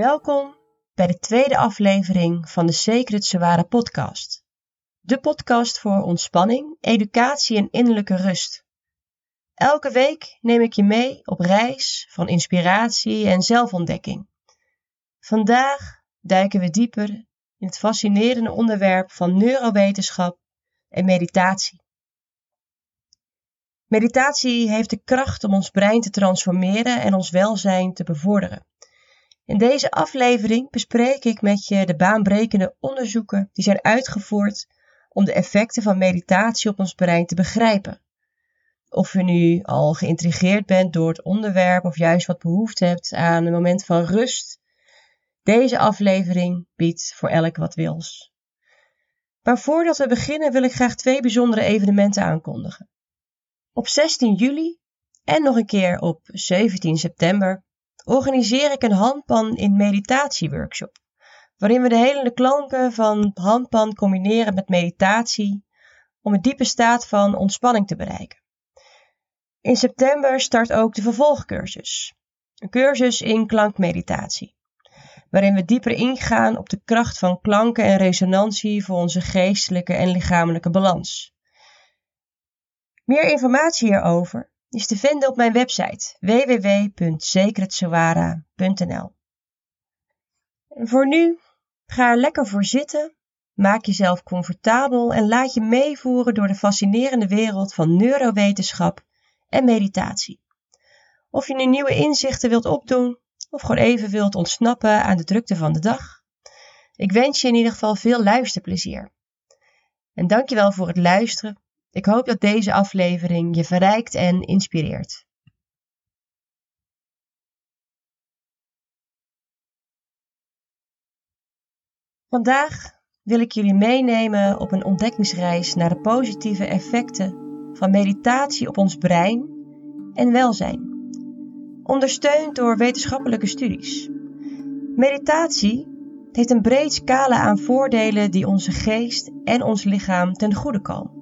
Welkom bij de tweede aflevering van de Sacred Sawara podcast. De podcast voor ontspanning, educatie en innerlijke rust. Elke week neem ik je mee op reis van inspiratie en zelfontdekking. Vandaag duiken we dieper in het fascinerende onderwerp van neurowetenschap en meditatie. Meditatie heeft de kracht om ons brein te transformeren en ons welzijn te bevorderen. In deze aflevering bespreek ik met je de baanbrekende onderzoeken die zijn uitgevoerd om de effecten van meditatie op ons brein te begrijpen. Of je nu al geïntrigeerd bent door het onderwerp of juist wat behoefte hebt aan een moment van rust, deze aflevering biedt voor elk wat wils. Maar voordat we beginnen wil ik graag twee bijzondere evenementen aankondigen. Op 16 juli en nog een keer op 17 september organiseer ik een handpan in meditatieworkshop, waarin we de hele klanken van handpan combineren met meditatie om een diepe staat van ontspanning te bereiken. In september start ook de vervolgcursus, een cursus in klankmeditatie, waarin we dieper ingaan op de kracht van klanken en resonantie voor onze geestelijke en lichamelijke balans. Meer informatie hierover is te vinden op mijn website www.secretsawara.nl. Voor nu, ga er lekker voor zitten, maak jezelf comfortabel en laat je meevoeren door de fascinerende wereld van neurowetenschap en meditatie. Of je nu nieuwe inzichten wilt opdoen of gewoon even wilt ontsnappen aan de drukte van de dag. Ik wens je in ieder geval veel luisterplezier. En dankjewel voor het luisteren ik hoop dat deze aflevering je verrijkt en inspireert. Vandaag wil ik jullie meenemen op een ontdekkingsreis naar de positieve effecten van meditatie op ons brein en welzijn, ondersteund door wetenschappelijke studies. Meditatie heeft een breed scala aan voordelen die onze geest en ons lichaam ten goede komen.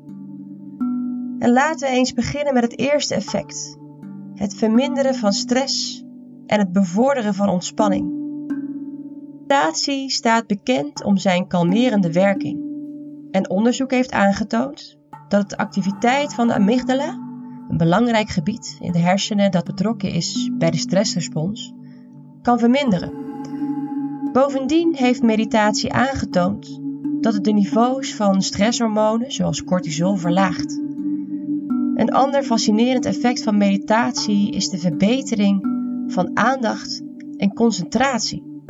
En laten we eens beginnen met het eerste effect: het verminderen van stress en het bevorderen van ontspanning. Meditatie staat bekend om zijn kalmerende werking. En onderzoek heeft aangetoond dat de activiteit van de amygdala, een belangrijk gebied in de hersenen dat betrokken is bij de stressrespons, kan verminderen. Bovendien heeft meditatie aangetoond dat het de niveaus van stresshormonen zoals cortisol verlaagt. Een ander fascinerend effect van meditatie is de verbetering van aandacht en concentratie.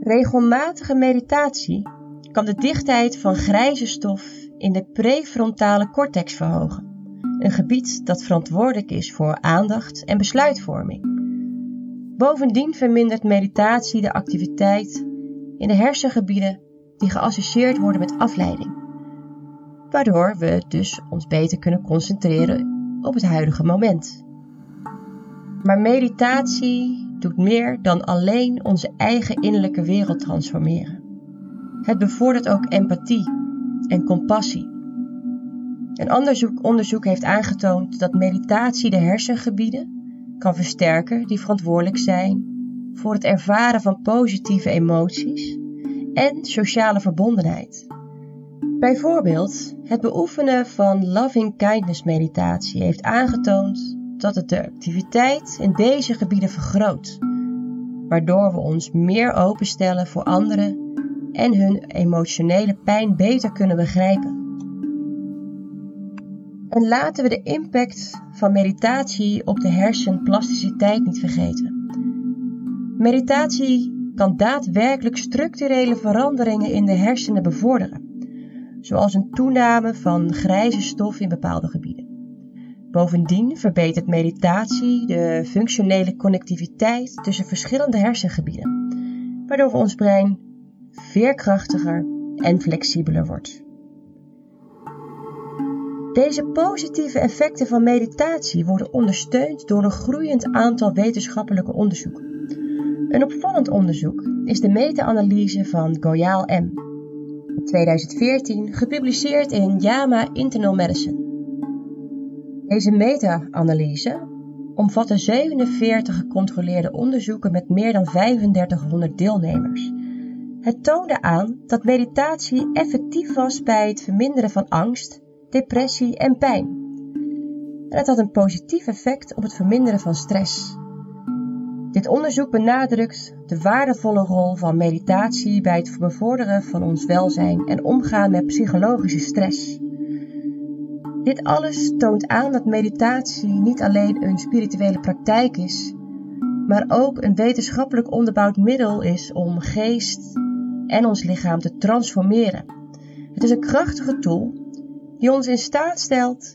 Regelmatige meditatie kan de dichtheid van grijze stof in de prefrontale cortex verhogen, een gebied dat verantwoordelijk is voor aandacht en besluitvorming. Bovendien vermindert meditatie de activiteit in de hersengebieden die geassocieerd worden met afleiding waardoor we dus ons beter kunnen concentreren op het huidige moment. Maar meditatie doet meer dan alleen onze eigen innerlijke wereld transformeren. Het bevordert ook empathie en compassie. Een onderzoek, onderzoek heeft aangetoond dat meditatie de hersengebieden kan versterken die verantwoordelijk zijn voor het ervaren van positieve emoties en sociale verbondenheid. Bijvoorbeeld, het beoefenen van loving kindness meditatie heeft aangetoond dat het de activiteit in deze gebieden vergroot, waardoor we ons meer openstellen voor anderen en hun emotionele pijn beter kunnen begrijpen. En laten we de impact van meditatie op de hersenplasticiteit niet vergeten. Meditatie kan daadwerkelijk structurele veranderingen in de hersenen bevorderen zoals een toename van grijze stof in bepaalde gebieden. Bovendien verbetert meditatie de functionele connectiviteit tussen verschillende hersengebieden, waardoor ons brein veerkrachtiger en flexibeler wordt. Deze positieve effecten van meditatie worden ondersteund door een groeiend aantal wetenschappelijke onderzoeken. Een opvallend onderzoek is de meta-analyse van Goyal M 2014 gepubliceerd in JAMA Internal Medicine. Deze meta-analyse omvatte 47 gecontroleerde onderzoeken met meer dan 3500 deelnemers. Het toonde aan dat meditatie effectief was bij het verminderen van angst, depressie en pijn. En het had een positief effect op het verminderen van stress. Dit onderzoek benadrukt de waardevolle rol van meditatie bij het bevorderen van ons welzijn en omgaan met psychologische stress. Dit alles toont aan dat meditatie niet alleen een spirituele praktijk is, maar ook een wetenschappelijk onderbouwd middel is om geest en ons lichaam te transformeren. Het is een krachtige tool die ons in staat stelt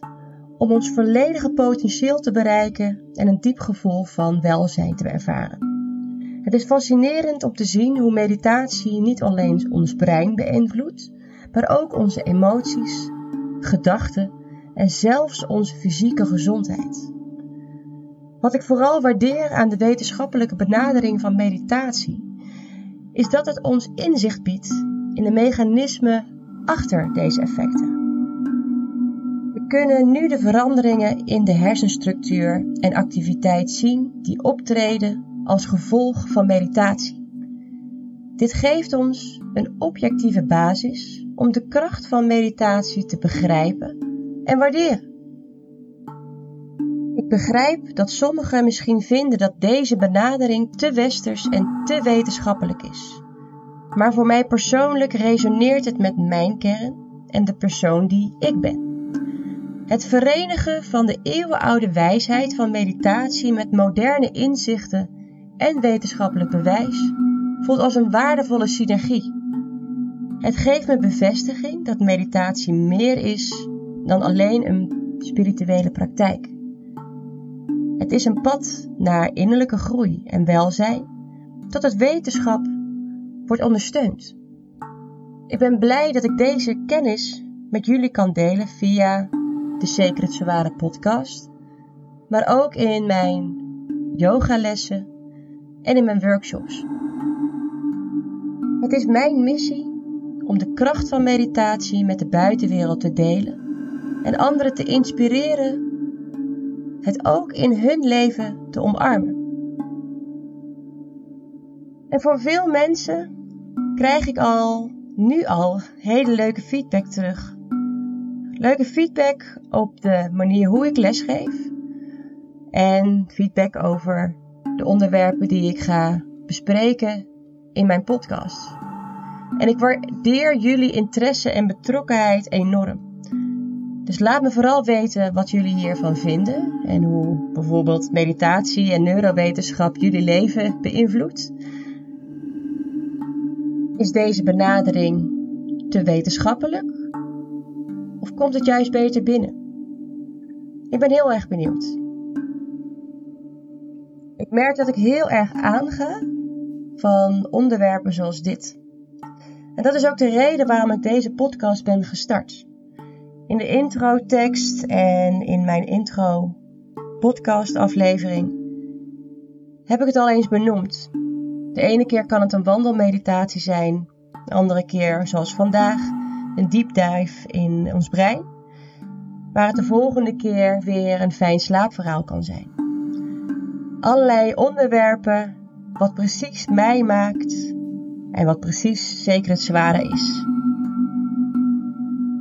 om ons volledige potentieel te bereiken en een diep gevoel van welzijn te ervaren. Het is fascinerend om te zien hoe meditatie niet alleen ons brein beïnvloedt, maar ook onze emoties, gedachten en zelfs onze fysieke gezondheid. Wat ik vooral waardeer aan de wetenschappelijke benadering van meditatie, is dat het ons inzicht biedt in de mechanismen achter deze effecten. Kunnen nu de veranderingen in de hersenstructuur en activiteit zien die optreden als gevolg van meditatie. Dit geeft ons een objectieve basis om de kracht van meditatie te begrijpen en waarderen. Ik begrijp dat sommigen misschien vinden dat deze benadering te westers en te wetenschappelijk is. Maar voor mij persoonlijk resoneert het met mijn kern en de persoon die ik ben. Het verenigen van de eeuwenoude wijsheid van meditatie met moderne inzichten en wetenschappelijk bewijs voelt als een waardevolle synergie. Het geeft me bevestiging dat meditatie meer is dan alleen een spirituele praktijk. Het is een pad naar innerlijke groei en welzijn, tot het wetenschap wordt ondersteund. Ik ben blij dat ik deze kennis met jullie kan delen via de Secret Zware podcast, maar ook in mijn yogalessen en in mijn workshops. Het is mijn missie om de kracht van meditatie met de buitenwereld te delen en anderen te inspireren het ook in hun leven te omarmen. En voor veel mensen krijg ik al nu al hele leuke feedback terug. Leuke feedback op de manier hoe ik lesgeef en feedback over de onderwerpen die ik ga bespreken in mijn podcast. En ik waardeer jullie interesse en betrokkenheid enorm. Dus laat me vooral weten wat jullie hiervan vinden en hoe bijvoorbeeld meditatie en neurowetenschap jullie leven beïnvloedt. Is deze benadering te wetenschappelijk? Of komt het juist beter binnen? Ik ben heel erg benieuwd. Ik merk dat ik heel erg aanga van onderwerpen zoals dit. En dat is ook de reden waarom ik deze podcast ben gestart. In de intro-tekst en in mijn intro podcast-aflevering heb ik het al eens benoemd. De ene keer kan het een wandelmeditatie zijn, de andere keer, zoals vandaag, een deep dive in ons brein, waar het de volgende keer weer een fijn slaapverhaal kan zijn. Allerlei onderwerpen wat precies mij maakt en wat precies zeker het zware is.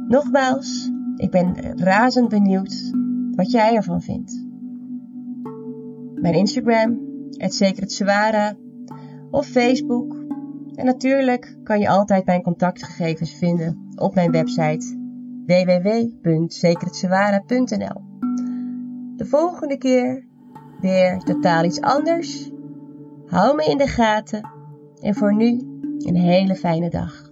Nogmaals, ik ben razend benieuwd wat jij ervan vindt. Mijn Instagram, het Zware, of Facebook. En natuurlijk kan je altijd mijn contactgegevens vinden op mijn website www.zekerhetzware.nl. De volgende keer weer totaal iets anders. Hou me in de gaten en voor nu een hele fijne dag.